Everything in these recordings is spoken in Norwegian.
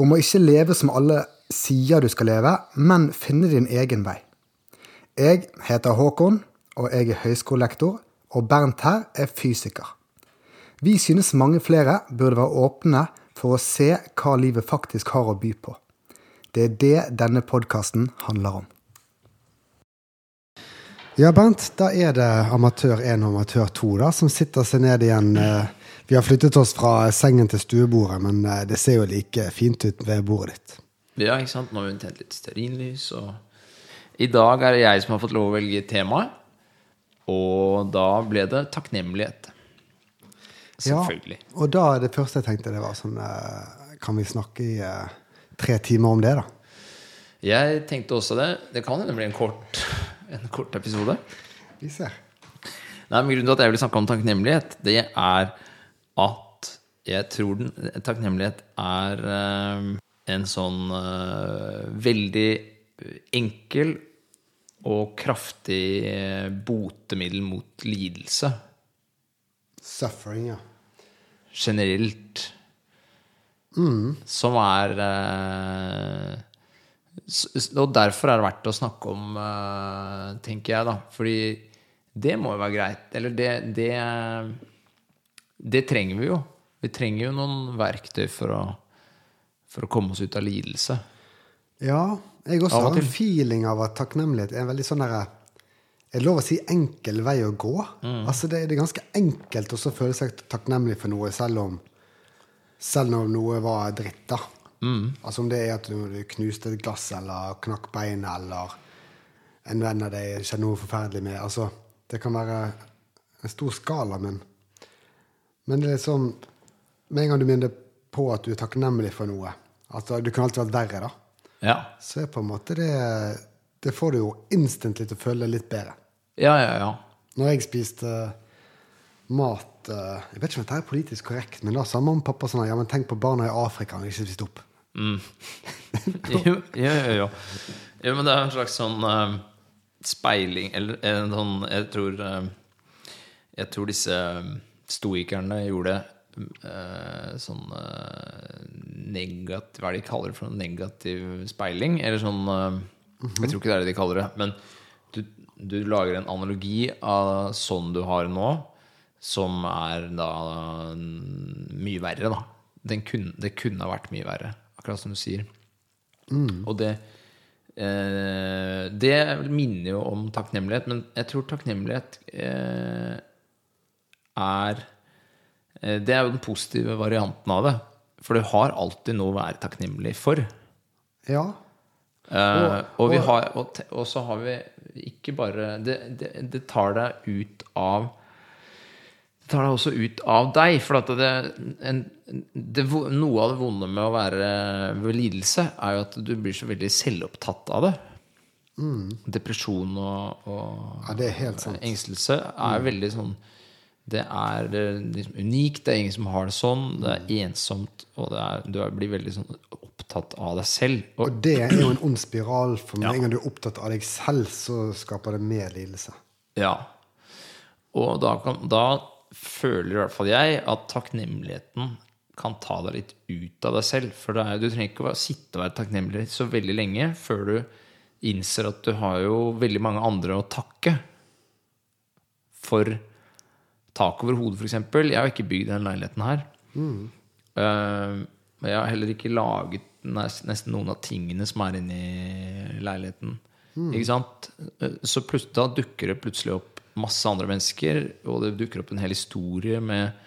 Om å ikke leve som alle sier du skal leve, men finne din egen vei. Jeg heter Håkon, og jeg er høyskolelektor, og Bernt her er fysiker. Vi synes mange flere burde være åpne for å se hva livet faktisk har å by på. Det er det denne podkasten handler om. Ja, Bernt, da er det amatør 1 og amatør 2 da, som sitter seg ned igjen. Vi har flyttet oss fra sengen til stuebordet, men det ser jo like fint ut ved bordet ditt. Ja, ikke sant? Nå har vi tent litt stearinlys, og I dag er det jeg som har fått lov å velge temaet. Og da ble det takknemlighet. Selvfølgelig. Ja, og da det første jeg tenkte, det var sånn Kan vi snakke i tre timer om det, da? Jeg tenkte også det. Det kan hende blir en kort, en kort episode. Vi ser. Nei, men Grunnen til at jeg vil snakke om takknemlighet, det er at jeg tror den, takknemlighet er uh, en sånn uh, veldig enkel og kraftig botemiddel mot lidelse. Suffering, ja. Generelt. Mm. Som er Og derfor er det verdt å snakke om, tenker jeg, da. Fordi det må jo være greit. Eller det, det Det trenger vi jo. Vi trenger jo noen verktøy for å, for å komme oss ut av lidelse. Ja. Jeg også har en feeling av at takknemlighet er en veldig sånn derre Er det lov å si enkel vei å gå? Mm. Altså det, det, er ganske enkelt å føle seg takknemlig for noe, selv om selv når noe var dritt, da. Mm. Altså om det er at du knuste et glass eller knakk beinet eller en venn av deg skjedde noe forferdelig med. Altså, det kan være en stor skala, men Men det er sånn Med en gang du minner på at du er takknemlig for noe altså, Du kunne alltid vært verre, da. Ja. Så er på en måte det Det får du jo instantly til å føle litt bedre. Ja, ja, ja. Når jeg spiste mat Jeg vet ikke om dette er politisk korrekt, men da sa mamma og pappa sånn Ja, men tenk på barna i Afrika når de ikke spiste opp. Mm. jo, jo, jo, jo. men det er en slags sånn uh, speiling Eller en sånn Jeg tror uh, Jeg tror disse stoikerne gjorde uh, sånn negativ Hva er det de kaller det for noe? Negativ speiling? Eller sånn Jeg tror ikke det er det de kaller det. Men du, du lager en analogi av sånn du har nå, som er da mye verre, da. Kun, det kunne ha vært mye verre, akkurat som du sier. Mm. Og det eh, Det minner jo om takknemlighet, men jeg tror takknemlighet eh, er eh, Det er jo den positive varianten av det. For du har alltid noe å være takknemlig for. Ja. Uh, og, vi har, og, og, så har vi ikke bare Det, det, det tar deg ut av Det tar deg også ut av deg. For at det, en, det, noe av det vonde med å være ved lidelse, er jo at du blir så veldig selvopptatt av det. Mm. Depresjon og, og ja, det er helt sant. engstelse er mm. veldig sånn Det er liksom unikt. Det er ingen som har det sånn. Det er ensomt, og er, du blir veldig sånn opptatt av deg selv. Og, og det er jo en ond spiral. For med ja. en gang du er opptatt av deg selv, så skaper det mer lidelse. Ja. Og da, kan, da føler i hvert fall jeg at takknemligheten kan ta deg litt ut av deg selv. For er, du trenger ikke å sitte og være takknemlig så veldig lenge før du innser at du har jo veldig mange andre å takke for tak over hodet, f.eks. Jeg har ikke bygd denne leiligheten her. Mm. Uh, jeg har heller ikke laget nesten noen av tingene som er inni leiligheten. Mm. Ikke sant? Så da dukker det plutselig opp masse andre mennesker, og det dukker opp en hel historie med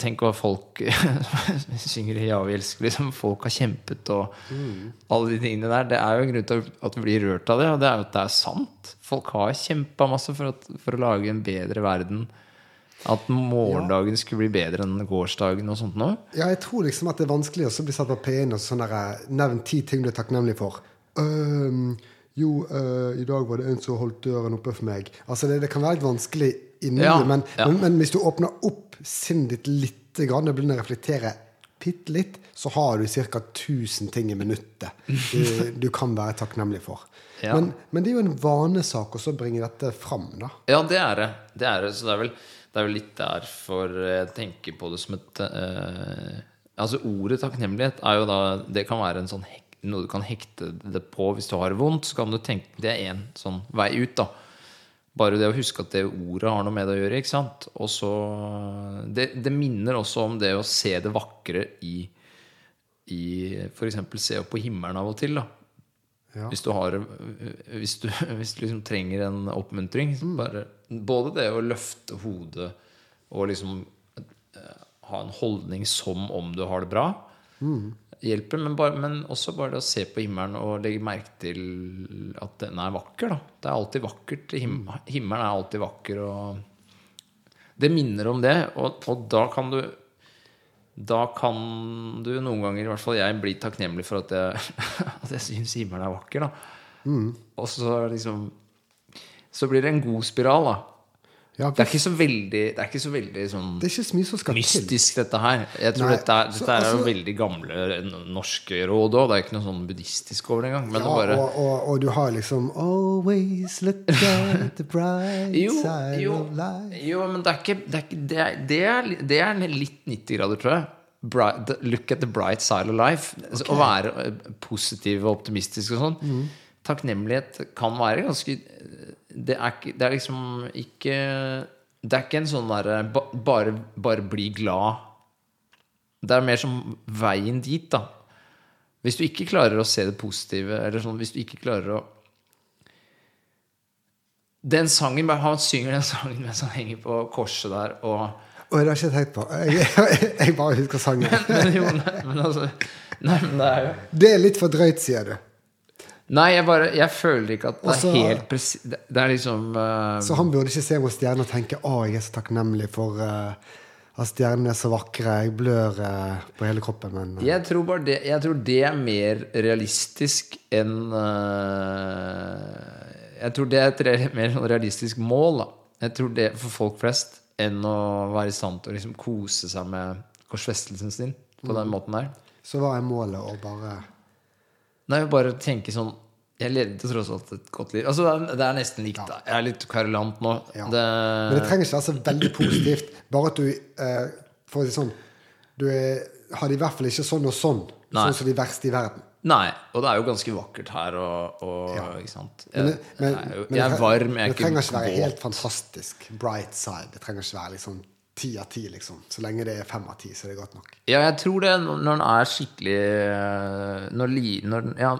Tenk hva folk synger i 'Ja, vi elsker'. Liksom, folk har kjempet og mm. alle de tingene der. Det er jo en grunn til at vi blir rørt av det, og det er jo at det er sant. Folk har kjempa masse for, at, for, å lage en bedre verden At morgendagen skulle bli bedre enn gårsdagen og sånt noe? Ja, jeg tror liksom at det er vanskelig å bli satt på P1 og sånn der, nevn ti ting du er takknemlig for. Um, jo, uh, i dag var det en som holdt døren oppe for meg. Altså, det, det kan være litt vanskelig inni, Ja, men, ja. men, men hvis du åpner opp sinnet ditt lite grann og begynner å reflektere bitte litt, så har du ca. 1000 ting i minuttet du, du kan være takknemlig for. Ja. Men, men det er jo en vanesak å så bringe dette fram, da. Ja, det er det. det, er det. Så det er, vel, det er jo litt derfor jeg tenker på det som et eh, Altså Ordet takknemlighet er jo da Det kan være sånn noe du kan hekte det på hvis du har vondt. Så kan du tenke Det er én sånn vei ut, da. Bare det å huske at det ordet har noe med det å gjøre. ikke sant? Og så Det, det minner også om det å se det vakre i, i F.eks. se opp på himmelen av og til. da Ja. hvis du, har, hvis du, hvis du liksom trenger en oppmuntring bare, Både det å løfte hodet og liksom eh, ha en holdning som om du har det bra, hjelper. Men, bare, men også bare det å se på himmelen og legge merke til at den er vakker. Da. Det er alltid vakkert. Him, himmelen er alltid vakker. Og det minner om det. Og, og da kan du da kan du noen ganger, i hvert fall jeg, bli takknemlig for at jeg, at jeg syns himmelen er vakker. Da. Og så liksom Så blir det en god spiral, da. Ja, Det er ikke så veldig Det er ikke så veldig sånn det så mystisk, dette her. Jeg tror Nei, dette er, så altså, er jo altså- veldig gamle norske råd òg. Det er ikke noe sånn buddhistisk over det engang. Men Ja, bare og, og, og du har liksom Always look at the bright jo, side jo, of life. jo, men det er ikke Det er, ikke, det er, det er, det er litt 90 grader, tror jeg. Bright, look at the bright side of life. Okay. Å være eh, positiv og optimistisk og sånn. Mm. Takknemlighet kan være ganske det er, det er liksom ikke Det er ikke en sånn derre bare, bare bli glad. Det er mer som veien dit, da. Hvis du ikke klarer å se det positive, eller sånn, hvis du ikke klarer å Den sangen, Han synger den sangen mens han henger på korset der, og Og det har jeg ikke tenkt på. Jeg, jeg bare husker sangen. Men jo, nei, men altså Nei, men det er jo Det er litt for drøyt, sier du. Nei, jeg bare Jeg føler ikke at det er helt presis Det det er liksom uh, Så han burde ikke se hvor stjernen og tenke å, jeg er så takknemlig for uh, at stjernene er så vakre. Jeg blør uh, på hele kroppen, men uh. Jeg tror, bare det, jeg tror det er mer realistisk enn uh, Jeg tror det er et mer sånn realistisk mål, da. Jeg tror det for folk flest enn å være i stand til å liksom kose seg med korsfestelsen sin på den måten der. så hva er målet å bare Nei, bare tenke sånn Jeg levde tross alt et godt liv. Altså, det er, det er nesten likt. da. Jeg er litt kverulant nå. Ja. Det, Men det trenger ikke være så veldig positivt. Bare at du eh, For å si sånn Du er, har det i hvert fall ikke sånn og sånn. Nei. Sånn som de verste i verden. Nei, og det er jo ganske vakkert her, og, og Ja. ikke sant. Jeg, men, men jeg er varm, jeg er det trenger ikke være helt fantastisk. Bright side. Det trenger ikke være liksom ti av ti, liksom. Så lenge det er fem av ti, så er det godt nok. Ja, jeg tror det når den er skikkelig eh, når, når, ja,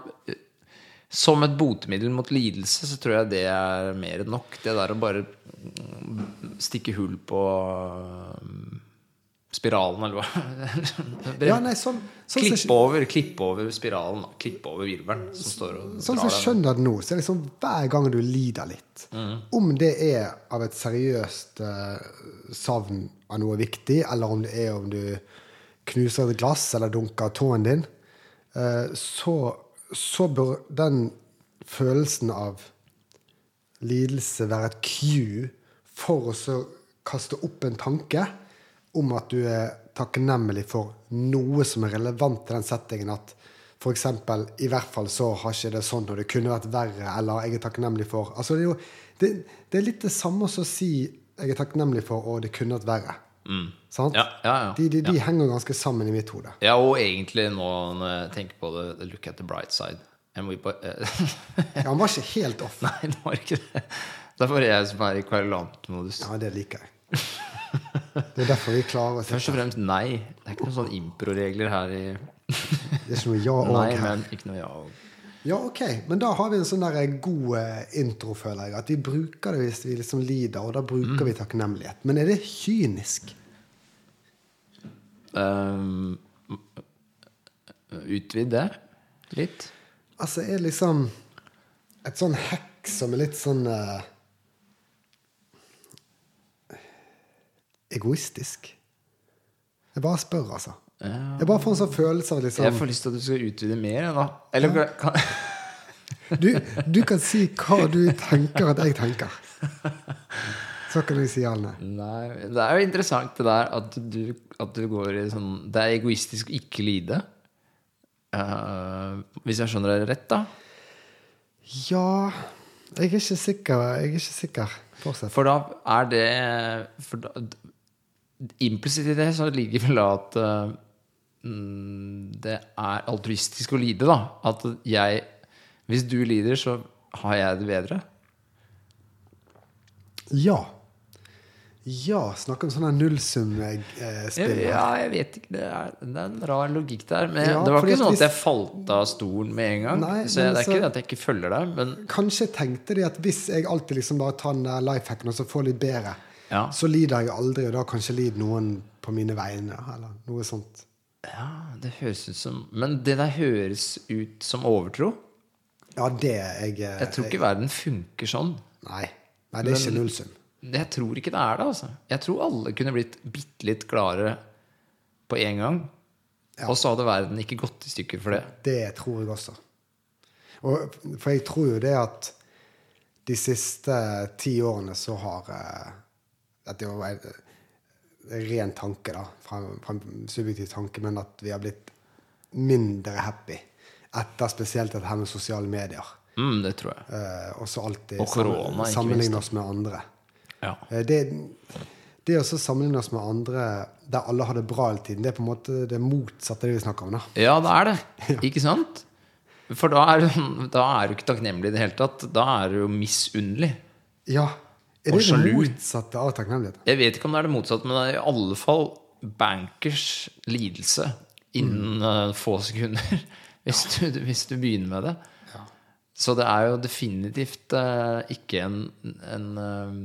Som et botemiddel mot lidelse, så tror jeg det er mer enn nok. Det der å bare stikke hull på mm, spiralen, eller hva. Ja, nei, sånn, sånn, klipp, over, klipp over spiralen. klipp over virvelen som står og sånn som jeg skjønner det nå, så er det liksom hver gang du lider litt Om det er av et seriøst uh, savn av noe viktig, eller om det er om du knuser et glass eller dunker tåen din, uh, så, så bør den følelsen av lidelse være et cue for å så kaste opp en tanke om at du er takknemlig for noe som er relevant til den settingen. At f.eks. i hvert fall så har ikke det sånn, og det kunne vært verre, eller jeg er takknemlig for Altså det er jo det, det er litt det samme som å si jeg er takknemlig for, og det kunne vært verre. Sant? Ja, ja, ja. De, de, de henger ganske sammen i mitt hode. Ja, og egentlig nå når jeg tenker på det, look at the bright side. Må Ja, han var ikke helt off. Nei, det var ikke det. Det er bare jeg som er i kverulantmodus. Ja, det liker jeg. Det er derfor vi klarer oss. Først og fremst nei. Det er ikke noen sånne improregler her i Det er ikke noe ja og Nei, her. men ikke noe ja og Ja, ok, men da har vi en sånn der god eh, intro, føler jeg. At vi bruker det hvis vi liksom lider, og da bruker Mm. vi takknemlighet. Men er det kynisk? um, Utvid det litt. Altså, er det liksom et sånn hekk som er litt sånn eh, egoistisk? Jeg bare spør, altså. Jeg bare får en sånn følelse av Jeg liksom får lyst til at du skal utvide mer. Da. Eller kan, du, du kan si hva du tenker at jeg tenker. Så kan du si ja eller nei. Det er jo interessant det der at du, at du går i sånn Det er egoistisk å ikke lide. Uh, hvis jeg skjønner deg rett, da. Ja Jeg er ikke sikker. Jeg er ikke sikker. Fortsett. For da er det for da, Implisitt i det så ligger vel at eh, mm, det er altruistisk å lide, da. At jeg Hvis du lider, så har jeg det bedre. Ja. Ja, snakk om sånn nullsumspill. Ja, jeg vet ikke. Det er, det er en rar logikk der. Men Ja, det var ikke sånn at jeg falt av stolen med en gang. Nei, så jeg, det er så- ikke det at jeg ikke følger deg, men Kanskje tenkte de at hvis jeg alltid liksom bare tar den der lifehacken og så får litt bedre, Ja. så lider jeg aldri, og da kanskje lider noen på mine vegne, eller noe sånt. Ja, det høres ut som Men det der høres ut som overtro. Ja, det jeg eh, Jeg tror ikke verden funker sånn. Nei. Nei, det er ikke nullsum. Jeg tror ikke det er det, altså. Jeg tror alle kunne blitt bitte litt gladere på en gang. Og så hadde verden ikke gått i stykker for det. Det tror jeg også. Og, for jeg tror jo det at de siste ti årene så har eh, Dette er jo en en ren tanke, da, fra, fra en subjektiv tanke, men at vi har blitt mindre happy etter spesielt dette her med sosiale medier. Mm, det tror jeg. Eh, og så alltid Og korona, sammenligne oss med andre. Ja. Eh, det, det å sammenligne oss med andre der alle har det bra hele tiden, det er på en måte det motsatte det vi snakker om. da. Ja, det er det. Ikke sant? For da er, da er du ikke takknemlig i det hele tatt. Da er du jo misunnelig. Ja, Er Og det sjalu. motsatte av takknemlighet? Jeg vet ikke om det er det motsatte, men det er i alle fall bankers lidelse innen mm. få sekunder. Hvis du, hvis du begynner med det. Så det er jo definitivt eh, ikke en, en eh,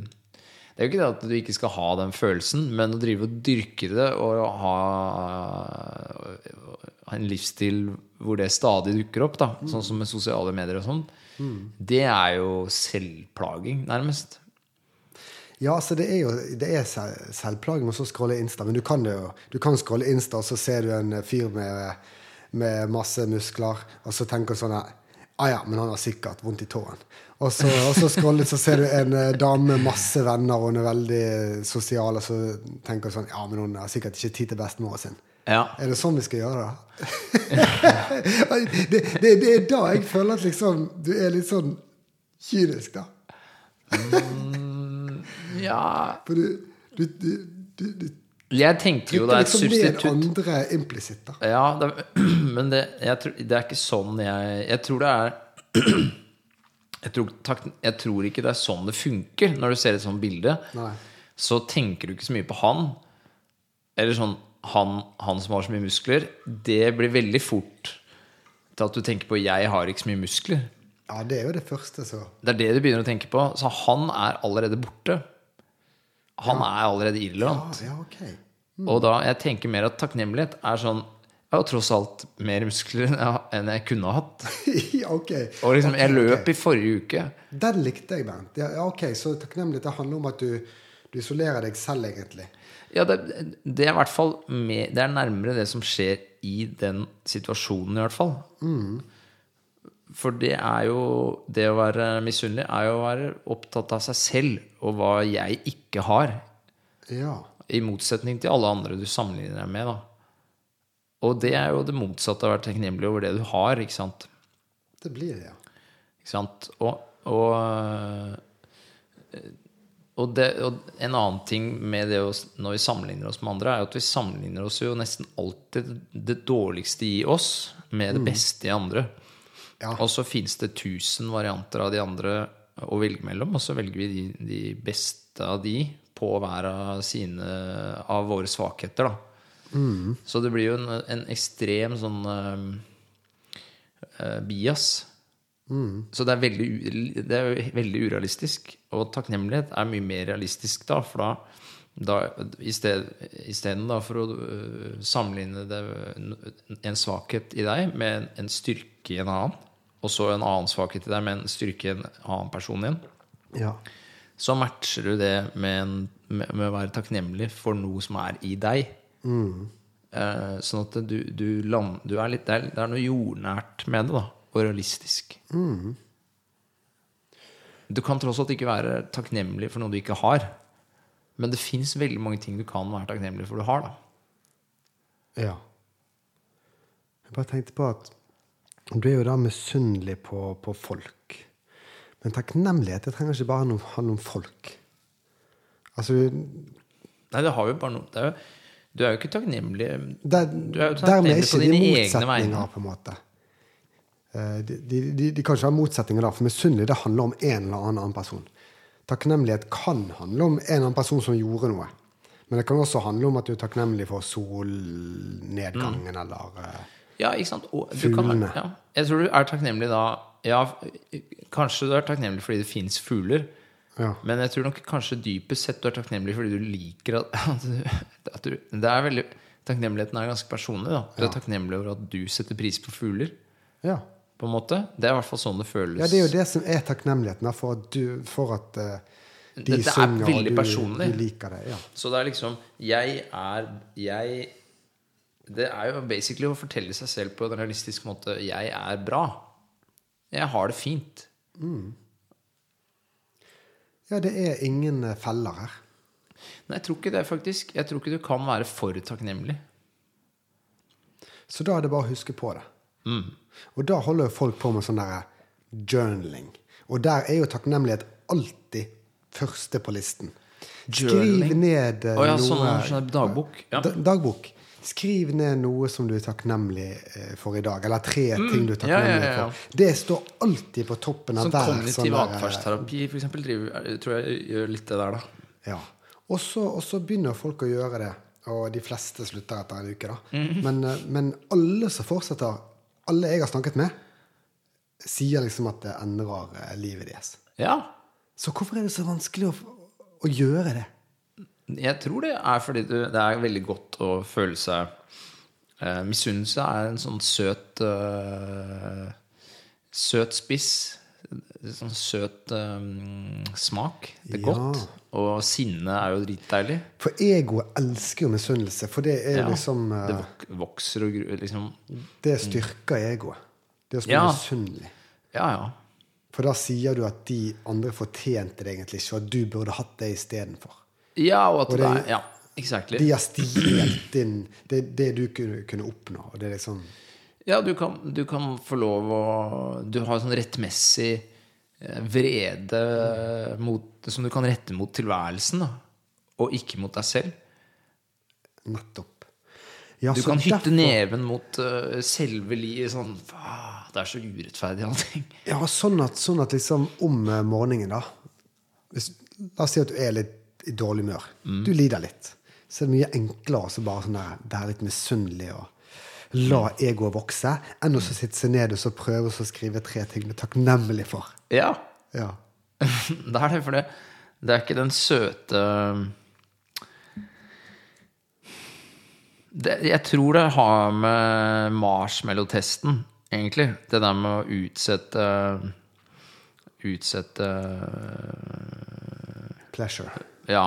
Det er jo ikke det at du ikke skal ha den følelsen, men å drive og dyrke det og ha, en livsstil hvor det stadig dukker opp, da, sånn som med sosiale medier og sånn, det er jo selvplaging, nærmest. Ja, altså det er jo det er selvplaging å så scrolle Insta, men du kan det jo. Du kan scrolle Insta, og så ser du en fyr med, med masse muskler, og så tenker du sånn her Ah ja, men han har sikkert vondt i tåen. Og så, og så scroller så ser du en eh, dame med masse venner, og hun er veldig sosial, og så tenker du sånn Ja, men hun har sikkert ikke tid til bestemora sin. Ja. Er det sånn vi skal gjøre det? det, det? Det er da jeg føler at liksom du er litt sånn kynisk, da. Ja For du, du, du, du, du Jeg tenker jo det er et substitutt. andre implisitter. Ja, det, men det, jeg tror, det er ikke sånn jeg Jeg tror det er jeg tror, tak, jeg tror ikke det er sånn det funker når du ser et sånt bilde. Nei. Så tenker du ikke så mye på han. Eller sånn han, han som har så mye muskler. Det blir veldig fort til at du tenker på 'jeg har ikke så mye muskler'. Ja, det er jo det første, så. Det er det du begynner å tenke på. Så han er allerede borte. Han er allerede irrelevant. Ja, ja, ok. Og da, jeg tenker mer at takknemlighet er sånn Jeg har tross alt mer muskler enn jeg, kunne ha hatt. okay. Og liksom, jeg løp okay. i forrige uke. Den likte jeg, Bernt. Ja, ok, Så takknemlighet det handler om at du, du isolerer deg selv, egentlig. Ja, det, det er i hvert fall med, Det er nærmere det som skjer i den situasjonen, i hvert fall. For det er jo Det å være misunnelig er jo å være opptatt av seg selv og hva jeg ikke har. Ja. I motsetning til alle andre du sammenligner deg med. da Og det er jo det motsatte av å være takknemlig over det du har. ikke sant? Det blir det, ja. Ikke sant? Og, og, og, det, og en annen ting med det å, når vi sammenligner oss med andre, er at vi sammenligner oss jo nesten alltid det dårligste i oss med det beste i andre. Ja. Og så fins det tusen varianter av de andre å velge mellom, og så velger vi de, de beste av de på hver av sine av våre svakheter, da. Så det blir jo en, en ekstrem sånn uh, eh, bias. Så det er, veldig, det er veldig urealistisk. Og takknemlighet er mye mer realistisk da, for da, da i sted- for å øh, sammenligne det, en svakhet i deg med en, en styrke i en annen, og så en annen svakhet i deg men styrke en annen person igjen, ja. så matcher du det med, en, med, med å være takknemlig for noe som er i deg. Eh, sånn at du, du, land, du er litt, det, er, det er noe jordnært med det, da. Og realistisk. Du kan tross alt ikke være takknemlig for noe du ikke har. Men det fins veldig mange ting du kan være takknemlig for du har. da Ja. Jeg bare tenkte på at du er jo da misunnelig på, på folk. Men takknemlighet det trenger ikke bare å handle om folk. Altså, Nei, det har jo bare noe er jo, Du er jo ikke takknemlig der, Du er jo takknemlig på dine egne vegne. på en måte. Eh, De, de, de, de kan ikke ha motsetninger da, for misunnelig det handler om en eller annen person. Takknemlighet kan handle om en eller annen person som gjorde noe. Men det kan også handle om at du er takknemlig for solnedgangen Mm. eller eh, Ja, ikke sant? Og du kan, ja. Jeg tror du er takknemlig da Ja, kanskje du er takknemlig fordi det fins fugler. Ja. Men jeg tror nok kanskje dypest sett du er takknemlig fordi du liker at, at, du, at du, Det er veldig Takknemligheten er ganske personlig. da Du Ja. er takknemlig over at du setter pris på fugler. ja. På en måte Det er i hvert fall sånn det føles. Ja, det er jo det som er takknemligheten. For at, du, for at uh, de Det- det er synger, og du, du liker det. Ja. Så det er liksom Jeg er Jeg Det er jo basically å fortelle seg selv på en realistisk måte Jeg er bra. Jeg har det fint. ja, det er ingen eh, feller her. Nei, jeg tror ikke det, faktisk. Jeg tror ikke du kan være for takknemlig. Så da er det bare å huske på det. Mm. Og da holder jo folk på med sånn der journaling. Og der er jo takknemlighet alltid første på listen. Skriv ned oh, ja, noe sånn, sånn dagbok. Ja. Dagbok. Skriv ned noe som du er takknemlig eh, for i dag. Eller tre ting du er takknemlig ja, ja, ja, for. Det står alltid på toppen av Sånn hver sånn Kognitiv atferdsterapi, for eksempel, tror jeg gjør litt det der, da. Ja. Og så, begynner folk å gjøre det, og de fleste slutter etter en uke. da. Mm. men, eh, men alle som fortsetter, alle jeg har snakket med, sier liksom at det endrer eh, livet deres. Ja. Så hvorfor er det så vanskelig å, å gjøre det? Jeg tror det er fordi du, det er veldig godt å føle seg eh, Misunnelse er en sånn søt eh, Søt spiss. Sånn søt eh, smak. Det er Ja. godt. Og sinne er jo dritdeilig. For egoet elsker jo misunnelse, for det er Ja. liksom eh, Det vok vokser og gruer liksom Det styrker egoet. Det å spille Ja. misunnelig. Ja, ja. For da sier du at de andre fortjente det egentlig ikke, og at du burde hatt det istedenfor. Ja, og at Og det det- er Ja, exactly. De har stjålet inn det, det du kunne, kunne oppnå. Og det er liksom Ja, du kan, du kan få lov å Du har sånn rettmessig eh, vrede mot, som du kan rette mot tilværelsen, da. Og ikke mot deg selv. nettopp. Ja, Du kan hytte derfor- neven mot uh, selve livet. Sånn «Ah, Det er så urettferdig, allting. Ja, sånn at, sånn at liksom om eh, morgenen, da hvis, La oss si at du er litt i dårlig humør. Mm. Du lider litt. Så er det mye enklere å bare sånn være litt misunnelig og la egoet vokse, enn å sitte seg ned og så prøve å skrive tre ting du er takknemlig for. Ja, Ja. det er det. For det, det er ikke den søte det, Jeg tror det har med marshmallow-testen, egentlig. Det der med å utsette Utsette Pleasure. Ja,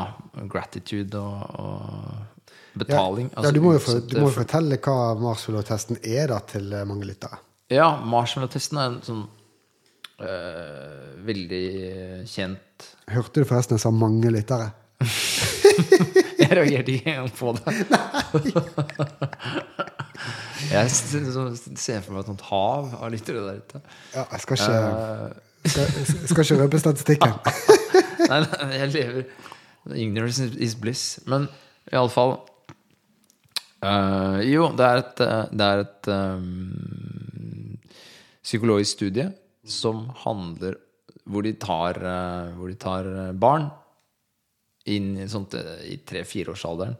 gratitude og, og betaling. Ja, du, må jo for, du må jo fortelle hva Marshmallow-testen er da til eh, mange lyttere. Ja, marshmallow-testen er en sånn øh, veldig kjent Hørte du forresten jeg sa mange lyttere? Jeg reagerte ikke engang på det. Jeg ser for meg et sånt hav av lyttere der ute. Ja, jeg skal ikke, uh, skal, skal ikke røpe statistikken. nei, nei, jeg lever Ignorance is bliss. Men iallfall uh, Jo, det er et, eh, det er et um, psykologisk studie som handler Hvor de tar, eh, hvor de tar eh, barn inn sånt, eh, i tre-fireårsalderen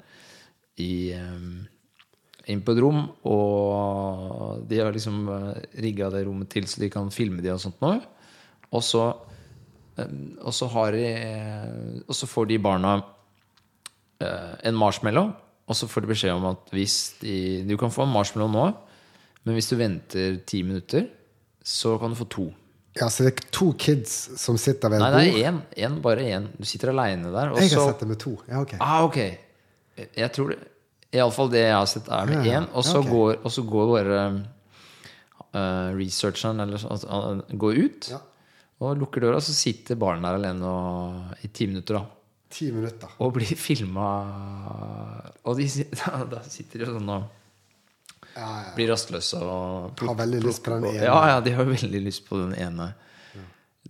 inn på et rom, og de har liksom rigga det rommet til så de kan filme de og sånt noe. Og så, eh, og så har de Og så får de barna eh, en marshmallow, og så får de beskjed om at hvis de Du kan få en marshmallow nå, men hvis du venter ti minutter, så kan du få to. Ja, så det er to kids som sitter ved Nei, det er én. én bare én. Du sitter aleine der. Jeg har så sett det med to. Ja, ok. Ah, okay. Jeg tror det Iallfall det jeg har sett, er med én. Og så går, bare uh, researcheren eller altså, går ut Ja. Og lukker døra, så sitter barnet der alene og, i ti minutter. da Ti minutter. Og blir filma Og de, da sitter de sånn og Ja, ja. blir rastløse og Har veldig lyst på den ene. Ja, ja, de har veldig lyst på den ene.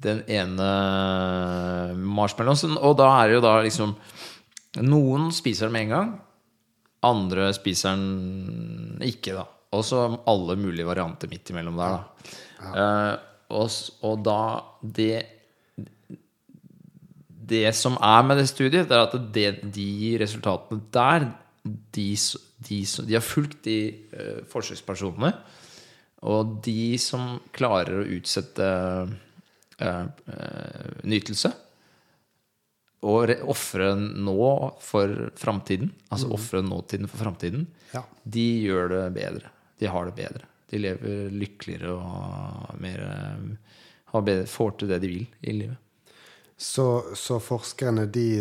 Den ene marshmallowen. Og da er det jo da liksom Noen spiser den med en gang. Andre spiser den ikke, da. Og så alle mulige varianter midt imellom der, da. Eh, og, og da Det det som er med det studiet, det er at det, de resultatene der De, de, de har fulgt de uh, forsøkspersonene. Og de som klarer å utsette uh, uh, nytelse og re- ofre nå for framtiden, altså ofre nåtiden for framtiden, Ja. de gjør det bedre. De har det bedre. De lever lykkeligere og mer eh, har bedre, får til det de vil i livet. Så, så forskerne de,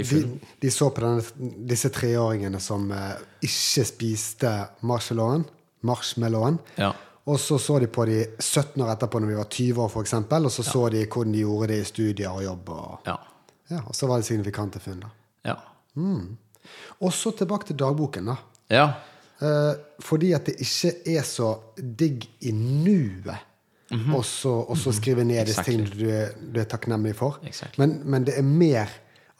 de, de så på denne, disse treåringene som eh, ikke spiste marshmallowen, marshmallowen. Ja. Og så så de på de 17 år etterpå, når vi var 20 år, eksempel, og så så de hvordan de gjorde det i studier og jobb. Og, Ja. ja, og så var det signifikante funn. da. Ja. Og så tilbake til dagboken. da. ja. Eh, fordi at det ikke er så digg i nuet og så og så skrive ned disse Exactly. tingene du, du er takknemlig for. Exactly. Men, men det er mer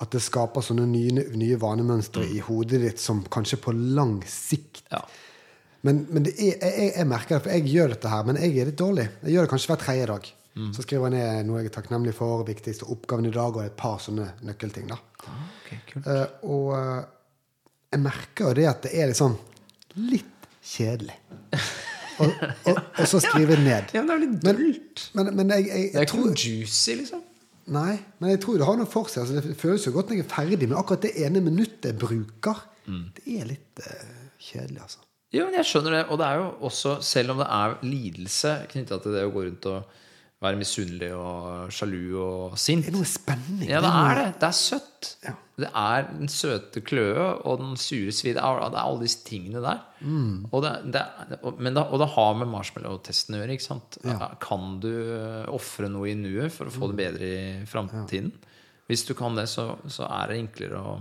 at det skaper sånne nye, nye vanemønstre i hodet ditt som kanskje på lang sikt Ja. Men, men det er, jeg, jeg, jeg merker det, for jeg gjør dette her, men jeg er litt dårlig. Jeg gjør det kanskje hver tredje dag. Så skriver jeg ned noe jeg er takknemlig for, viktigste oppgaven i dag, og et par sånne nøkkelting. da. Ah, okay, uh, og uh, jeg merker jo det at det er liksom litt kjedelig. Og, og, og så skrive ned. Ja, men det er litt dult. men, men jeg, jeg, Det er ikke tror noe juicy, liksom. Nei, men jeg tror det har noe for seg. Altså, det føles jo godt når jeg er ferdig, men akkurat det ene minuttet jeg bruker, det er litt uh, kjedelig, altså. Ja, men jeg skjønner det. Og det er jo også, selv om det er lidelse knytta til det å gå rundt og være misunnelig og sjalu og sint Det er noe spenning. Ja, det er det. Det er søtt. Ja. Det er den søte kløe og den sure svi. Det er, alle disse tingene der. Mm. Og, det, det, og- men det, og det har med marshmallow-testen å gjøre. Ikke sant? Ja. Kan du ofre noe i nuet for å få det bedre i framtiden? Hvis du kan det, så, så er det enklere å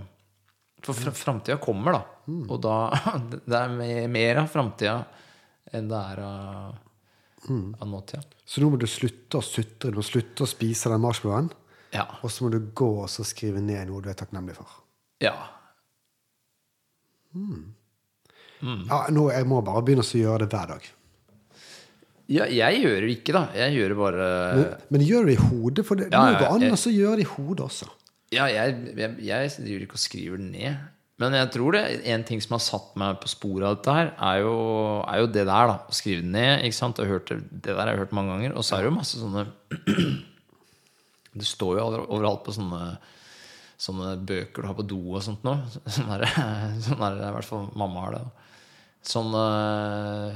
For fr framtida kommer, da. Mm. Og da Det er mer av framtida enn det er av, Mm. av nåtida. Så nå må du slutte å sutre, du må slutte å spise den marshmallowen. Ja. Og så må du gå og så skrive ned noe du er takknemlig for. ja. Ja, nå, jeg må bare begynne å gjøre det hver dag. Ja, jeg gjør det ikke, da. Jeg gjør det bare Men, men gjør det i hodet, for det Ja, må ja, gå an jeg- å gjøre det i hodet også. Ja, jeg, jeg, jeg driver ikke og skriver det ned. Men jeg tror det en ting som har satt meg på sporet av dette her, er jo, er jo det der, da. Å skrive det ned. ikke sant? Hørt det, der har jeg hørt mange ganger. Og så er det jo masse sånne Det står jo overalt på sånne Sånne bøker du har på do og sånt nå. Sånn er, det- sånn er det i hvert fall mamma har det. Sånne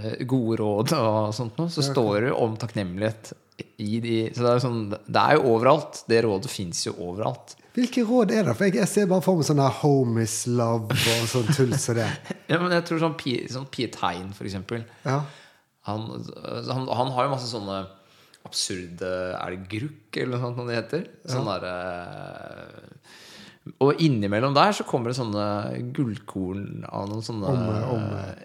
eh, gode råd og sånt noe. Så står det jo om takknemlighet i de Så det er, jo sånn, det er jo overalt. Det rådet fins jo overalt. Hvilke råd er det? For jeg, jeg ser bare for meg sånn home is love og sånn tull som det. Ja, men jeg tror sånn, Pi- sånn Piet Hein, for eksempel. Ja. Han, han, han har jo masse sånne absurde Er det grukk, eller noe sånt det heter? Sånn derre Og innimellom der så kommer det sånne gullkorn av noen sånne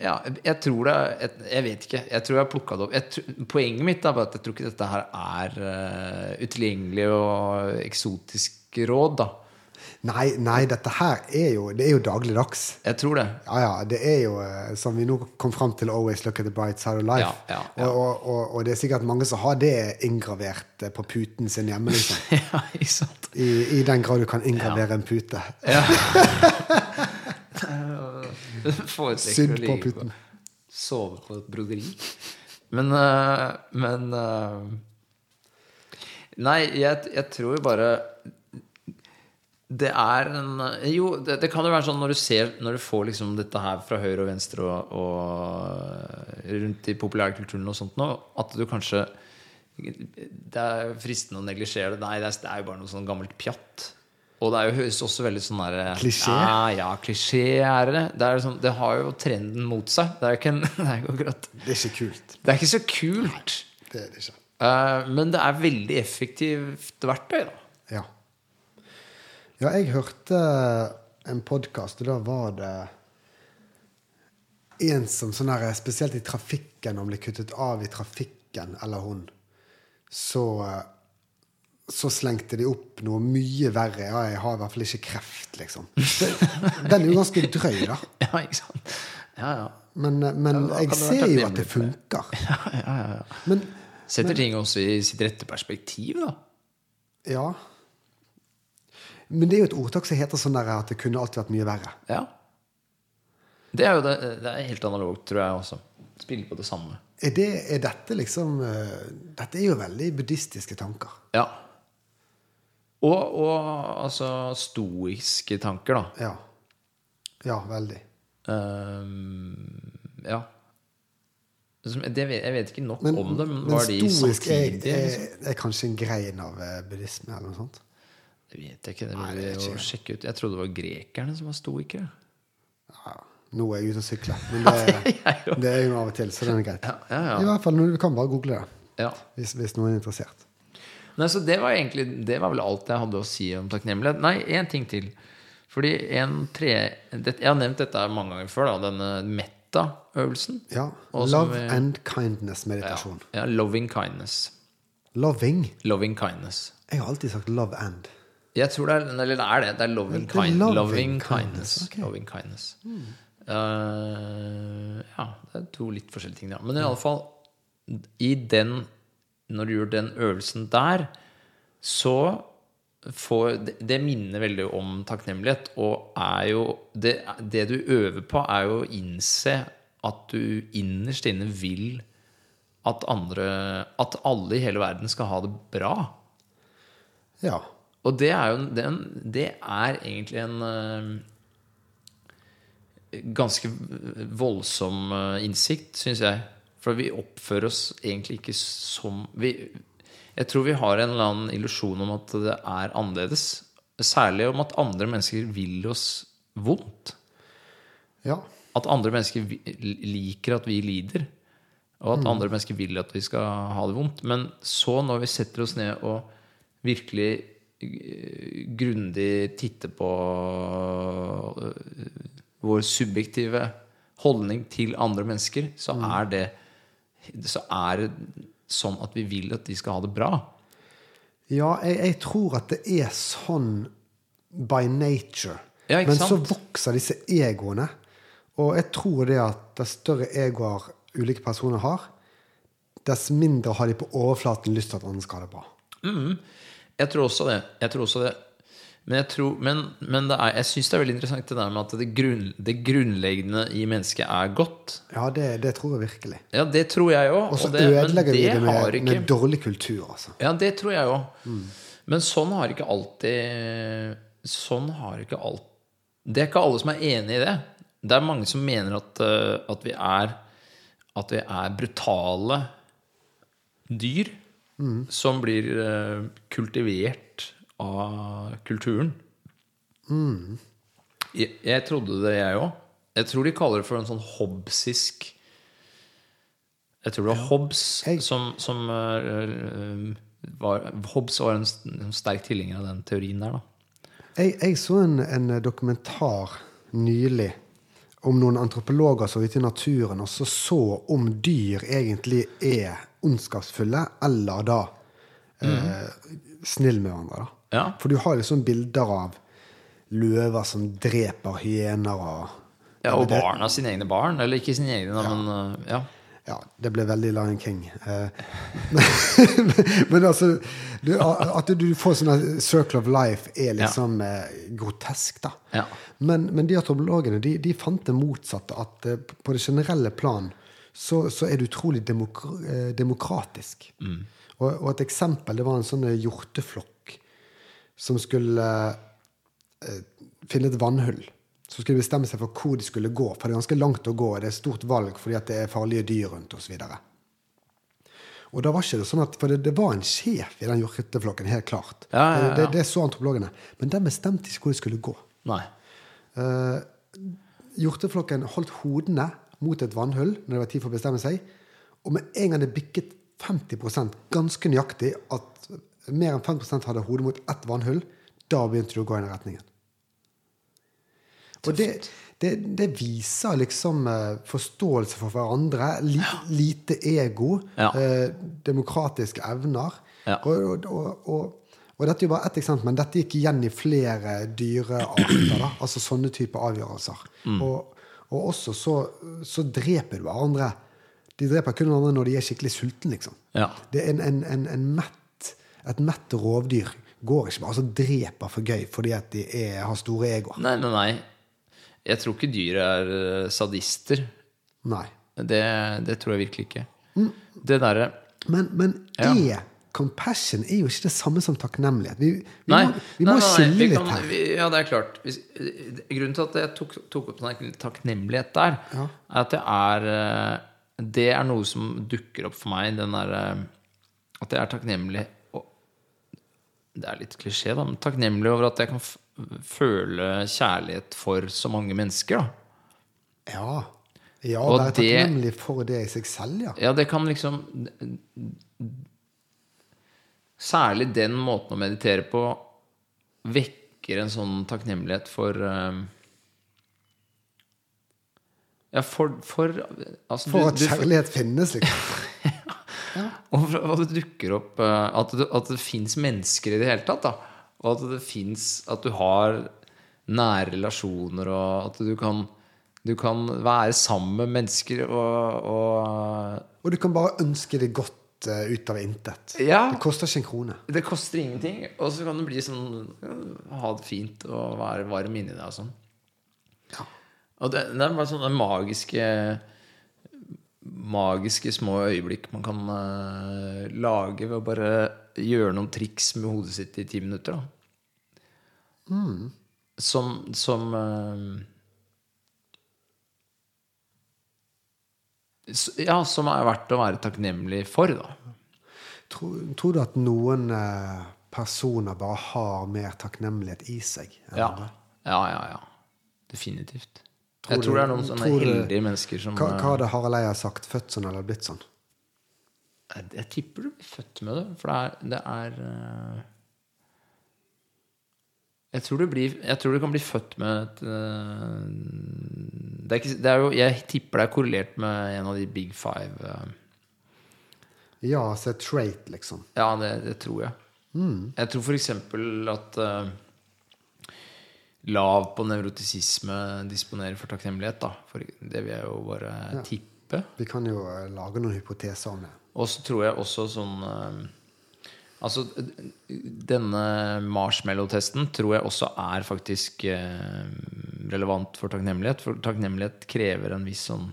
Ja, jeg tror det jeg, jeg vet ikke. Jeg tror jeg har plukka det opp. Jeg, poenget mitt er bare at jeg tror ikke dette her er uh, utilgjengelig og eksotisk råd, da. Nei, nei, dette her er jo, det er jo dagligdags. Jeg tror det. Ja, ja, det er jo, eh, som vi nå kom fram til, 'Always look at the bright side of life'. Ja, ja. Og, og, og, det er sikkert mange som har det inngravert eh, på puten sin hjemme. liksom. ja, ikke sant? I, I den grad du kan inngravere en pute. ja. Sydd på puten. Sove på et broderi. Men øh, Men Nei, jeg, jeg tror bare Det er en Jo, det, det kan jo være sånn når du ser Når du får liksom dette her fra høyre og venstre og, og rundt i populærkulturen og sånt nå, at du kanskje Det er fristende å neglisjere det. Nei, det er, det er jo bare noe sånn gammelt pjatt. Og det er jo også veldig sånn der Klisjé? Ja, ja, klisjé er det. Det, er sånn, det har jo trenden mot seg. Det er ikke, en, det er jo akkurat Det er ikke kult. Det er ikke så kult. Det er det ikke. Uh, men det er veldig effektivt verktøy, da. Ja. Ja, jeg hørte en podkast, og da var det en som sånn her, Spesielt i trafikken, om ble kuttet av i trafikken, eller hun, så så slengte de opp noe mye verre. Ja, jeg har i hvert fall ikke kreft, liksom. Det, den er jo ganske drøy, da. Ja, ikke sant? Ja, ja. Men, men Ja, jeg ser jo at det funker. ja, ja, ja, ja. Men Setter ting også i sitt rette perspektiv, da. ja. Men det er jo et ordtak som heter sånn der at det kunne alltid vært mye verre. Ja. Det er jo det, det er helt analogt, tror jeg også. Spiller på det samme. Er, det, er dette liksom eh, Dette er jo veldig buddhistiske tanker. Ja. Og, og altså stoiske tanker, da. Ja. Ja, veldig. Ehm, ja. Det vet, jeg vet ikke nok Men, om det, men men stoisk de er, er, liksom? er kanskje en grein av eh, buddhisme eller noe sånt? Det vet jeg ikke. Det burde jo sjekke ut. Jeg trodde det var grekerne som var stoikere. Ja, nå er jeg ute og sykler. Men det, er, det er jo av og til, så det er greit. Ja, ja, ja. I hvert fall, Du kan bare google det Ja. hvis, hvis noen er interessert. Nei, så det var egentlig Det var vel alt jeg hadde å si om takknemlighet. Nei, én ting til. Fordi en tre det, Jeg har nevnt dette mange ganger før, da, denne metta-øvelsen. Ja. Love vi- and kindness-meditasjon. ja, loving kindness. Loving. Loving kindness. Jeg har alltid sagt love and. Jeg tror det er, eller det er det. Det er loving, kind, loving loving kindness, kindness. ok. Hmm. Loving kindness. Eh, ja, det er to litt forskjellige ting, Ja. Men i alle fall, i den Når du gjør den øvelsen der, så får Det, det minner veldig om takknemlighet, og er jo det, det du øver på, er jo å innse at du innerst inne vil at andre At alle i hele verden skal ha det bra. Ja. Og det er jo det, det er egentlig en uh, ganske voldsom uh, innsikt, syns jeg. For vi oppfører oss egentlig ikke som vi, Jeg tror vi har en eller annen illusjon om at det er annerledes. Særlig om at andre mennesker vil oss vondt. Ja. At andre mennesker liker at vi lider. Og at andre mennesker vil at vi skal ha det vondt. Men så, når vi setter oss ned og virkelig grundig titte på eh, vår subjektive holdning til andre mennesker, så er det så er det sånn at vi vil at de skal ha det bra. Ja, jeg, jeg tror at det er sånn by nature. Ja, Men så vokser disse egoene. Og jeg tror det at dess større egoer ulike personer har, dess mindre har de på overflaten lyst til at andre skal ha det bra. Jeg tror også det. Jeg tror også det. Men, jeg, tror, men, men det er, jeg syns det er veldig interessant det der med at det, grunn, det grunnleggende i mennesket er godt. Ja, det, det tror jeg virkelig. Ja, det tror jeg òg. Og så ødelegger vi det med, med dårlig kultur, altså. Ja, det tror jeg òg. Men sånn har ikke alltid Sånn har ikke alt Det er ikke alle som er enig i det. Det er mange som mener at, eh, at vi er At vi er brutale dyr som blir eh, kultivert av kulturen. Jeg, jeg trodde det, jeg òg. Jeg tror de kaller det for en sånn hobbesisk Jeg tror det var Hobbes hey. som, som eh, var, Hobbes var en, en sterk tilhenger av den teorien der, da. Jeg, jeg så en, en dokumentar nylig om noen antropologer som var ute i naturen og så så om dyr egentlig er ondskapsfulle, eller da eh, snill med hverandre. da. Ja. For du har liksom bilder av løver som dreper hyener og Ja, og barna sine egne barn. Eller ikke sine egne, ja. men eh, ja. Ja, det ble veldig Lion King. Eh, men, altså du, At du får sånn Circle of Life er liksom ja. grotesk, da. Ja. Men, men de antropologene de, de fant det motsatte. At eh, på det generelle plan så, så er det utrolig demokra demokratisk. demokratisk. Og, og et eksempel det var en sånn eh, hjorteflokk som skulle eh, finne et vannhull. Så skulle de bestemme seg for hvor de skulle gå. For det er ganske langt å gå. og Det er stort valg fordi det er farlige dyr rundt osv. Og da var ikke det sånn at, For det, det var en sjef i den hjorteflokken, helt klart. Ja, ja, ja. Det, det så antropologene. Men den bestemte ikke hvor de skulle gå. Nei. Hjorteflokken holdt hodene mot et vannhull når det var tid for å bestemme seg. Og med en gang det bikket 50% ganske nøyaktig at mer enn 5% hadde hodet mot ett vannhull, da begynte de å gå i den retningen. Og det, det, det viser liksom eh, forståelse for hverandre, li, lite ego, Ja. eh, demokratiske evner. Ja. Og, og, og, og dette er jo bare ett eksempel, men dette gikk igjen i flere dyrearter. Da, altså sånne typer avgjørelser. Mm. Og også så, så dreper du hverandre. De dreper kun hverandre når de er skikkelig sultne, liksom. Ja. Det er en, en, en, en mett, et mett rovdyr går ikke bare altså dreper for gøy fordi at de er, har store egoer. Nei, nei, nei. Jeg tror ikke dyr er eh, sadister. Nei. Det, det tror jeg virkelig ikke. Det derre Men, men Ja. er compassion er jo ikke det samme som takknemlighet. Vi, vi Nei, må, vi nei, må nei, skille vi litt her. Ja, det er klart. Hvis, grunnen til at jeg tok, tok opp tak- takknemlighet der, Ja. er at det er eh, Det er noe som dukker opp for meg. Den der, eh, at jeg er takknemlig og, Det er litt klisjé, da, men takknemlig over at jeg kan føle kjærlighet for så mange mennesker. da Ja. ja Og være takknemlig for det i seg selv, ja. Ja, det kan liksom Særlig den måten å meditere på vekker en sånn takknemlighet for eh, Ja, for, for altså, For at du- kjærlighet finnes, liksom. Og for at det dukker opp eh, At det, at det fins mennesker i det hele tatt. Da. Og at det fins At du har nære relasjoner, og at du kan, du kan være sammen med mennesker og, og Og du kan bare ønske det godt eh, ut av intet. Ja. Det koster ikke en krone. Det koster ingenting, og så kan du bli sånn Ha det fint og være varm inni deg og sånn. Ja. Og det, det er bare sånne magiske Magiske små øyeblikk man kan uh, lage ved å bare gjøre noen triks med hodet sitt i ti minutter. Da. Som, som eh, Ja, som er verdt å være takknemlig for, da. Tror, tror du at noen eh, personer bare har mer takknemlighet i seg? Ja, ja, ja. ja. Definitivt. Tror jeg tror du- det er noen sånne heldige mennesker som Hva, hva eh, hadde Harald Eia sagt? Født sånn eller blitt sånn? Jeg, jeg tipper du blir født med det, for det er, det er eh, jeg tror, du blir, jeg tror du kan bli født med et eh, det er ikke, det er jo, Jeg tipper det er korrelert med en av de big five. eh, Ja, altså et trait, liksom. Ja, det, det tror jeg. Jeg tror f.eks. at uh, lav på nevrotisisme disponerer for takknemlighet. Da. For det vil jeg jo bare tippe. Vi kan jo lage noen hypoteser om det. Og så tror jeg også sånn eh, Altså, denne marshmallow-testen tror jeg også er faktisk eh, relevant for takknemlighet. For takknemlighet krever en viss sånn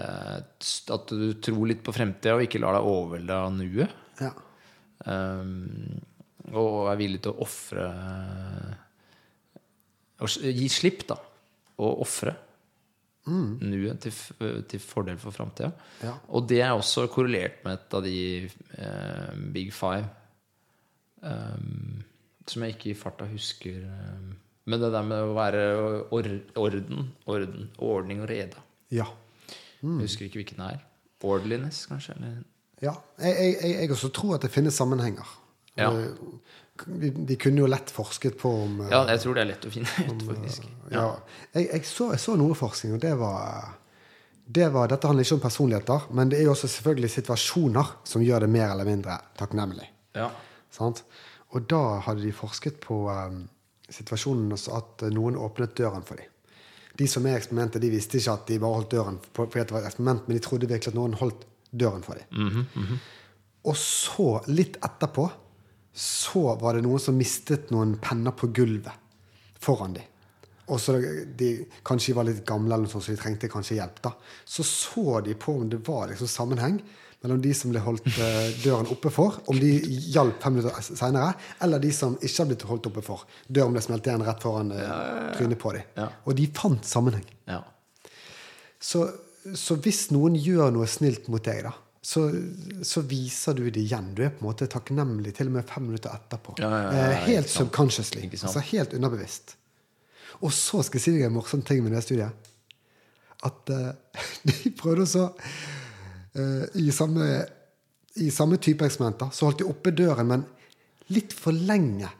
eh, At du tror litt på fremtida og ikke lar deg overvelde av nuet. Ja. Um, og er villig til å ofre gi slipp, da. Og ofre nuet til, til fordel for framtida. Ja. Og det er også korrelert med et av de eh, big five. Um, som jeg ikke i farta husker. Um, men det der med å være or orden, orden, ordning og reda. Ja. Jeg husker ikke hvilken det er. Orderliness, kanskje? Eller ja. Jeg, jeg, jeg, jeg også tror at det finnes sammenhenger. Ja. Eh, Vi, vi kunne jo lett forsket på om eh, Ja, jeg tror det er lett å finne ut, faktisk. Ja. Jeg, jeg, så, jeg så noe forskning, og det var, det var Dette handler ikke om personligheter, men det er jo også selvfølgelig situasjoner som gjør det mer eller mindre takknemlig. Ja. Sant? Og da hadde de forsket på um, situasjonen også at noen åpnet døren for dem. De som er eksperimentet, de visste ikke at de bare holdt døren på, det var et eksperiment, men de trodde virkelig at noen holdt døren for dem. Og så, litt etterpå, så var det noen som mistet noen penner på gulvet foran dem. Og så de kanskje var litt gamle, eller noe sånt, så de trengte kanskje hjelp. da. Så så de på om det var liksom sammenheng mellom de som ble holdt eh, døren oppe for, om de hjalp fem minutter seinere, eller de som ikke har blitt holdt oppe for. Døren ble smelt igjen rett foran eh, trynet på dem. Og de fant sammenheng. Så, så hvis noen gjør noe snilt mot deg, da, så, så viser du det igjen. Du er på en måte takknemlig til og med fem minutter etterpå. Ja, ja, ja, Eh, helt subconsciously. Altså helt underbevisst. Og så skal jeg si deg en morsom ting med det studiet. At eh, de prøvde også eh, i, samme, I samme type eksperimenter så holdt de oppe døren, men litt for lenge.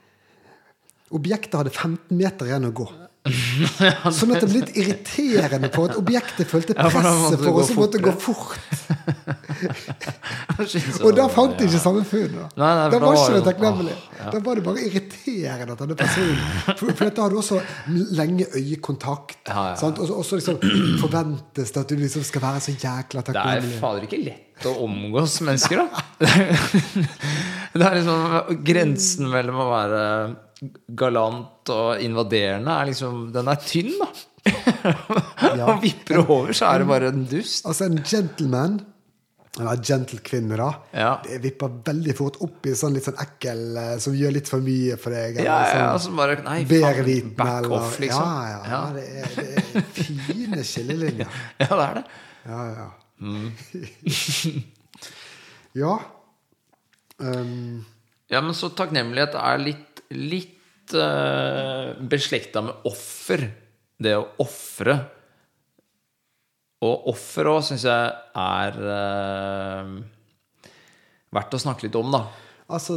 Objektet hadde 15 meter igjen å gå. Sånn at det ble litt irriterende på at objektet følte presset for gå å måtte gå fort. Og da fant de ikke samme funn. da. Nei, nei, Da da var ikke det det- takknemlig. Da var det bare irriterende at denne personen For, for da har du også lenge øyekontakt. Og så- liksom forventes det at du liksom skal være så jækla Det er fader ikke lett å omgås mennesker, da. Det er liksom Grensen mellom å være galant og invaderende er liksom Den er tynn, da. Og vipper over, så er det bare en dust. Altså en gentleman eller gentle-kvinne, da. Ja. Det vipper veldig fort opp i sånn litt sånn ekkel eh, som gjør litt for mye for deg. eller Ja, ja, sånn altså bare Nei, faen, back off, liksom. Ja, ja. ja. Det, er, det er fine skillelinjer. Ja, det er det. Ja, ja. Mm. ja. Um, Ja, men så takknemlighet er litt, litt uh, beslekta med offer. Det å ofre. Og offer òg syns jeg er uh, verdt å snakke litt om, da. Altså,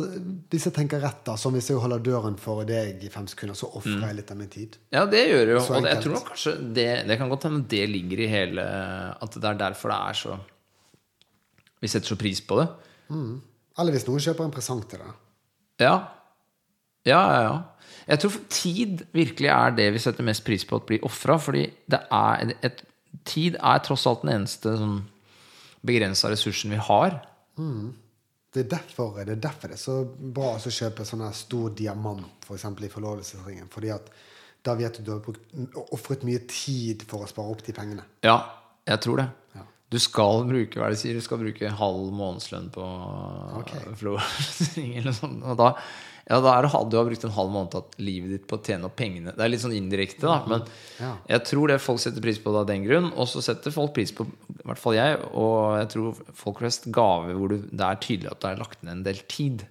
hvis jeg tenker rett, da, som hvis jeg holder døren for deg i fem sekunder, så ofrer Mm. jeg litt av min tid. Ja, det gjør det jo. Og jeg tror nok kanskje det, det kan godt hende det ligger i hele At det er derfor det er så Vi setter så pris på det. Eller hvis noen kjøper en presang til deg. Ja. Ja, ja, ja. Jeg tror tid virkelig er det vi setter mest pris på at blir ofra. Fordi det er et, tid er tross alt den eneste sånn begrensa ressursen vi har. Det er derfor det er, derfor det er så bra å kjøpe sånn stor diamant for eksempel, i forlovelsesringen. Fordi at da vet du at du har ofret mye tid for å spare opp de pengene. Ja, jeg tror det. Ja. Du skal bruke hva er det sier, du skal bruke halv månedslønn på okay. forlovelsesring eller noe sånt. Og da, ja, da er det, du har brukt en halv måned av livet ditt på å tjene opp pengene. Det er litt sånn indirekte, da. Men Ja. jeg tror det folk setter pris på det av den grunn. Og så setter folk pris på, i hvert fall jeg, og jeg tror folk flest, gaver hvor du, det er tydelig at det er lagt ned en del tid.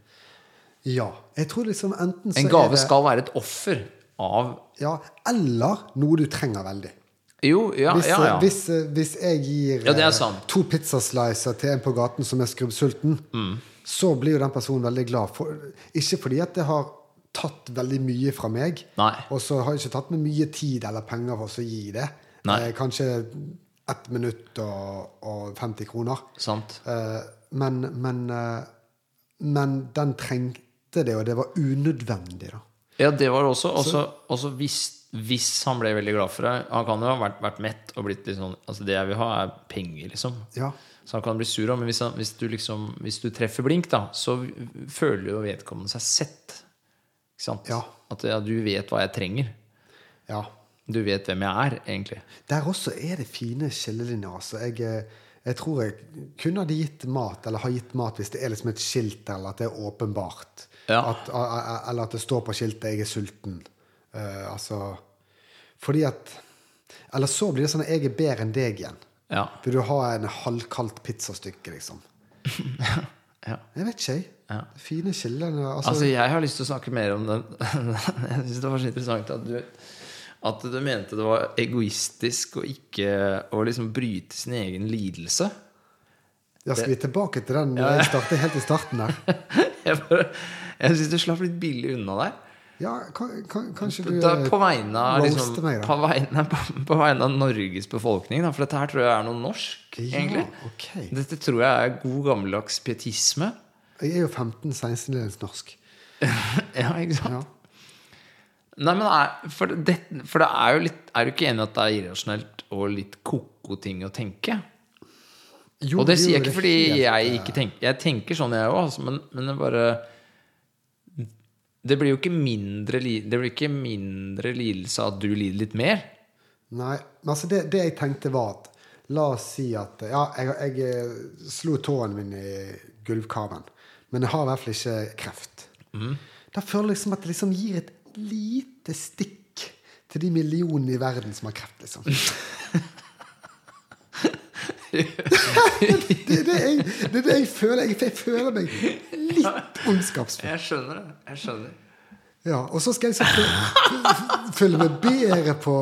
Ja. Jeg tror liksom enten så En gave det, skal være et offer av Ja, eller noe du trenger veldig. Jo, ja, Hvis, ja, ja. hvis, hvis jeg gir eh, to pizzaslicer til en på gaten som er skrubbsulten, Mm. Så blir jo den personen veldig glad. For, ikke fordi at det har tatt veldig mye fra meg, Nei. og så har jeg ikke tatt med mye tid eller penger for å gi det. Eh, kanskje ett minutt og, og 50 kroner. Sant. Eh, men, men, eh, men den trengte det, og det var unødvendig, da. Ja, det var det også. Også, også hvis, hvis han ble veldig glad for det Han kan jo ha vært, vært mett og blitt litt sånn Altså, det jeg vil ha, er penger, liksom. Ja. Så han kan bli sur òg. Men hvis, han, hvis, du liksom, hvis du treffer blink, da, så føler jo vedkommende seg sett. Ikke sant? Ja. At ja, du vet hva jeg trenger. ja. Du vet hvem jeg er, egentlig. Der også er det fine skillelinjer. Altså. Jeg, eh, jeg tror jeg kunne hadde gitt mat, eller har gitt mat hvis det er liksom et skilt, eller at det er åpenbart. Ja. At, eller at det står på skiltet 'jeg er sulten'. Uh, altså Fordi at Eller så blir det sånn at 'jeg er bedre enn deg' igjen. Ja. Vil du ha en halvkaldt pizzastykke, liksom? ja. Jeg vet ikke, jeg. Ja. Fine kilder Altså, Altså, jeg har lyst til å snakke mer om den. jeg syns det var så interessant at du, at du mente det var egoistisk å ikke å liksom bryte sin egen lidelse. ja, skal vi tilbake til den Ja, ja. helt i starten der? Jeg, bare- jeg syns du slapp litt billig unna der. Ja, kan, kan, kanskje du Da, på, vegne liksom, meg, på, vegne, på, på vegne av Norges befolkning. Da, for dette her tror jeg er noe norsk, Ja, egentlig. ok. Dette tror jeg er god gammeldags pietisme. Jeg er jo 15-16-delens norsk. Ja, ikke sant? Ja. Nei, men er, for, det, for det er jo litt Er du ikke enig at det er irrasjonelt og litt ko-ko ting å tenke? Jo, og det sier jeg ikke fordi jeg eh, ikke tenker Jeg tenker sånn, jeg òg, altså, men, men det bare Det blir jo ikke mindre, det blir ikke mindre lidelse av at du lider litt mer. Nei, men altså det, det jeg tenkte var at La oss si at Ja, jeg, jeg slo tåen min i gulvkarmen, men jeg har i hvert fall ikke kreft. Mm. Da føler jeg liksom at det liksom gir et lite stikk til de millionene i verden som har kreft, liksom. Det er det jeg, det er det jeg føler. Jeg, jeg føler meg litt ondskapsfull. Jeg skjønner det. Jeg skjønner. Ja, og så skal jeg så følge meg bedre på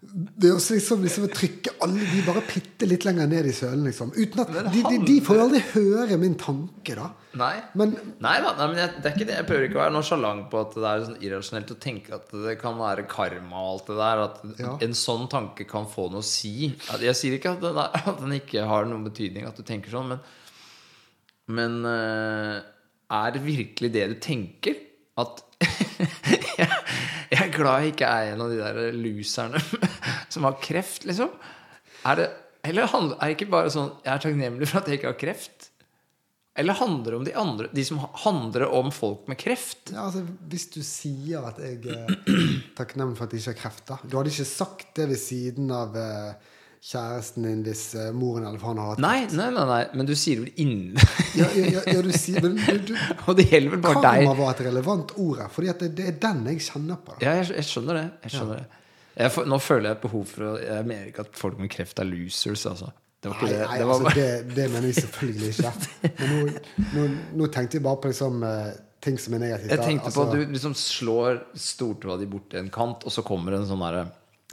det er også liksom, liksom å trykke alle de bare bitte litt lenger ned i sølen, liksom. Uten at de, de, de får jo aldri høre min tanke, da. Nei. Men Nei da, nei, men jeg, det er ikke det. Jeg prøver ikke å være noe sjalant på at det er sånn irrasjonelt å tenke at det kan være karma og alt det der. At Ja. en sånn tanke kan få noe å si. Jeg sier ikke at den, er, at den ikke har noen betydning, at du tenker sånn, men Men eh, er det virkelig det du tenker? At glad jeg ikke er en av de der loserne som har kreft, liksom. Er det Eller er det ikke bare sånn Jeg er takknemlig for at jeg ikke har kreft? Eller handler det om de andre De som handler om folk med kreft? ja, altså, hvis du sier at jeg er takknemlig for at jeg ikke har kreft, da Du hadde ikke sagt det ved siden av eh, kjæresten din hvis eh, moren eller faren har hatt Nei, nei, nei, nei, men du sier vel innen Ja, ja, ja, du sier Men du, du, Og det gjelder vel bare deg. karma var et relevant ord her, fordi det, det er den jeg kjenner på. Da. Ja, jeg, jeg skjønner det. Jeg skjønner det. Jeg, nå føler jeg et behov for å Jeg mener ikke at folk med kreft er losers, altså. Det var ikke Nei, det. nei det var altså, det, det mener vi selvfølgelig ikke. Men nå, nå, nå tenkte jeg bare på liksom, eh, ting som er negativt. Jeg tenkte Altså, på at du liksom slår stortåa di bort i en kant, og så kommer en sånn derre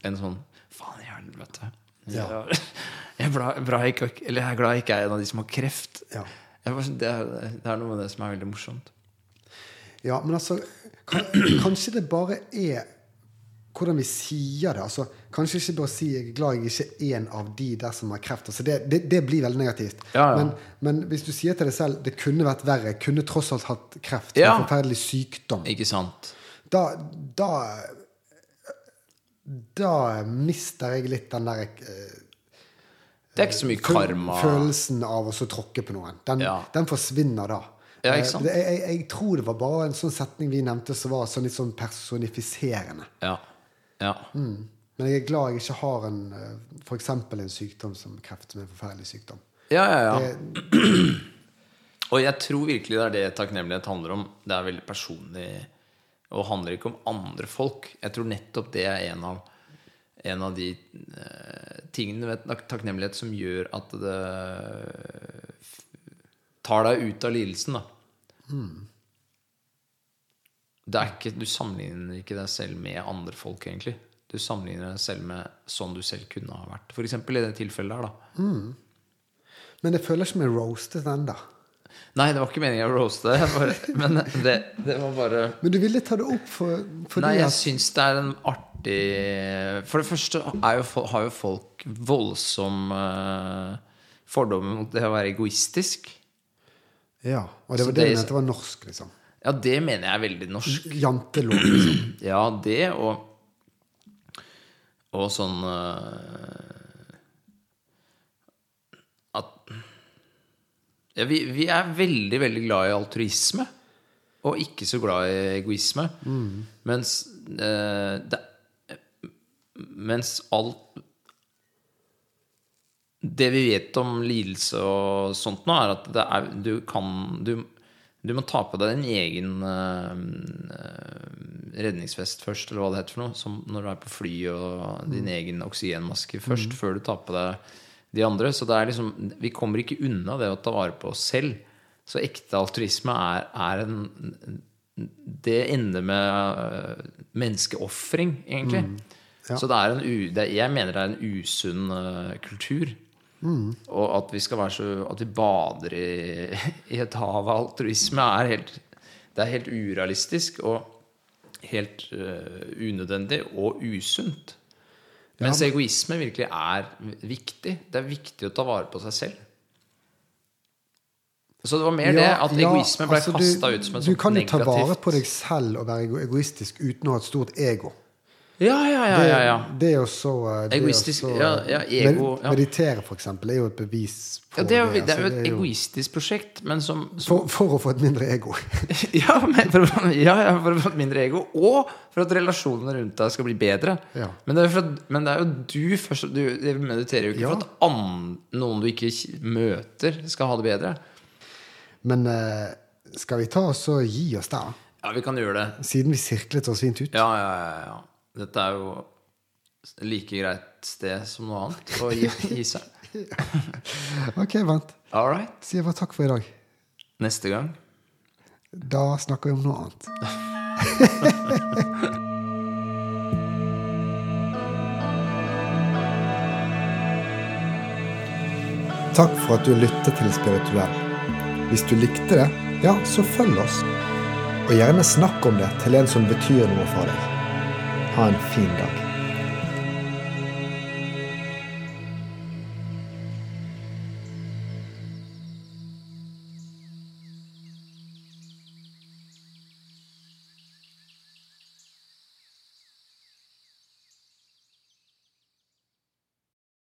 En sånn Faen i helvete. Ja. Jeg, er bra, bra jeg ikke, er glad jeg ikke er en av de som har kreft. Ja. Bare, det, er, det er noe med det som er veldig morsomt. Ja, men altså kan, Kanskje det bare er hvordan vi sier det. Altså, kanskje ikke bare si 'jeg er glad jeg ikke er en av de der som har kreft'. Altså, det, det, det blir veldig negativt. Ja, ja. Men, men hvis du sier til deg selv 'det kunne vært verre', kunne tross alt hatt kreft, Ja. en forferdelig sykdom, Ikke sant? da, da Da mister jeg litt den der eh, Det er ikke så mye karma. Følelsen av å så tråkke på noen. Den, Ja. den forsvinner da. Ja, Eh? Jeg, jeg, tror det var bare en sånn setning vi nevnte som var sånn litt sånn personifiserende. Ja. ja. Men jeg er glad jeg ikke har en eh, eksempel en sykdom som kreft, som er en forferdelig sykdom. Ja, ja, ja. Det, Og jeg tror virkelig det er det takknemlighet handler om. Det er veldig personlig og handler ikke om andre folk. Jeg tror nettopp det er en av, en av de eh, tingene med takknemlighet som gjør at det tar deg ut av lidelsen. Da. Det er ikke, du sammenligner ikke deg selv med andre folk, egentlig. Du sammenligner deg selv med sånn du selv kunne ha vært. F.eks. i det tilfellet der, da. men jeg føler ikke meg roastet ennå. Nei, det var ikke meningen å roaste Bare, men det, det var bare Men du ville ta det opp for, for Nei, jeg syns det er en artig For det første jo, har jo folk voldsom uh, fordommer mot det å være egoistisk. Ja, og det Så var det det- mente var norsk, liksom. Ja, det mener jeg er veldig norsk. Jantelov, liksom. Ja, det og Og sånn uh, At ja, vi, vi er veldig, veldig glad i altruisme. Og ikke så glad i egoisme. Mens eh, det, Mens alt Det vi vet om lidelse og sånt nå, er at det er, du kan du, du må ta på deg din egen eh, redningsvest først, eller hva det heter for noe. Som når du er på fly, og din egen oksygenmaske først, før du tar på deg de andre. Så er liksom, vi kommer ikke unna det å ta vare på oss selv. Så ekte altruisme er, er en Det ender med uh, menneskeofring, egentlig. Ja. Så det er en det, jeg mener det er en usunn uh, kultur. Og at vi skal være så At vi bader i, i et hav av altruisme, er helt Det er helt urealistisk og helt uh, unødvendig og usunt. Mens egoisme virkelig er viktig. Det er viktig å ta vare på seg selv. Så det var mer det at egoisme ble altså, kasta ut som et Du kan jo ta vare på deg selv og være egoistisk uten å ha et stort ego. Ja, ja, ja. Ja, ja. det er jo så det jo Egoistisk, så- ja, ja, ego, ja. Meditere, for eksempel, er jo et bevis på ja det, er det er altså, jo et egoistisk prosjekt, men som, som for, for å få et mindre ego. ja, men for, ja, for å få et mindre ego, og for at relasjonene rundt deg skal bli bedre. Ja. Men, det er for men det er jo du først du mediterer jo ikke for at an, noen du ikke møter, skal ha det bedre. Men eh, skal vi ta oss og gi oss der, Ja, vi kan gjøre det. siden vi sirklet oss fint ut? Ja, ja, ja. ja. Dette er jo like greit sted som noe annet å gi, gi seg. Ok, vent. All right. Sier bare takk for i dag. Neste gang. Da snakker vi om noe annet. Takk for at du lyttet til Spirituell. Hvis du likte det, ja, så følg oss. Og gjerne snakk om det til en som betyr noe for deg. Ha en fin dag.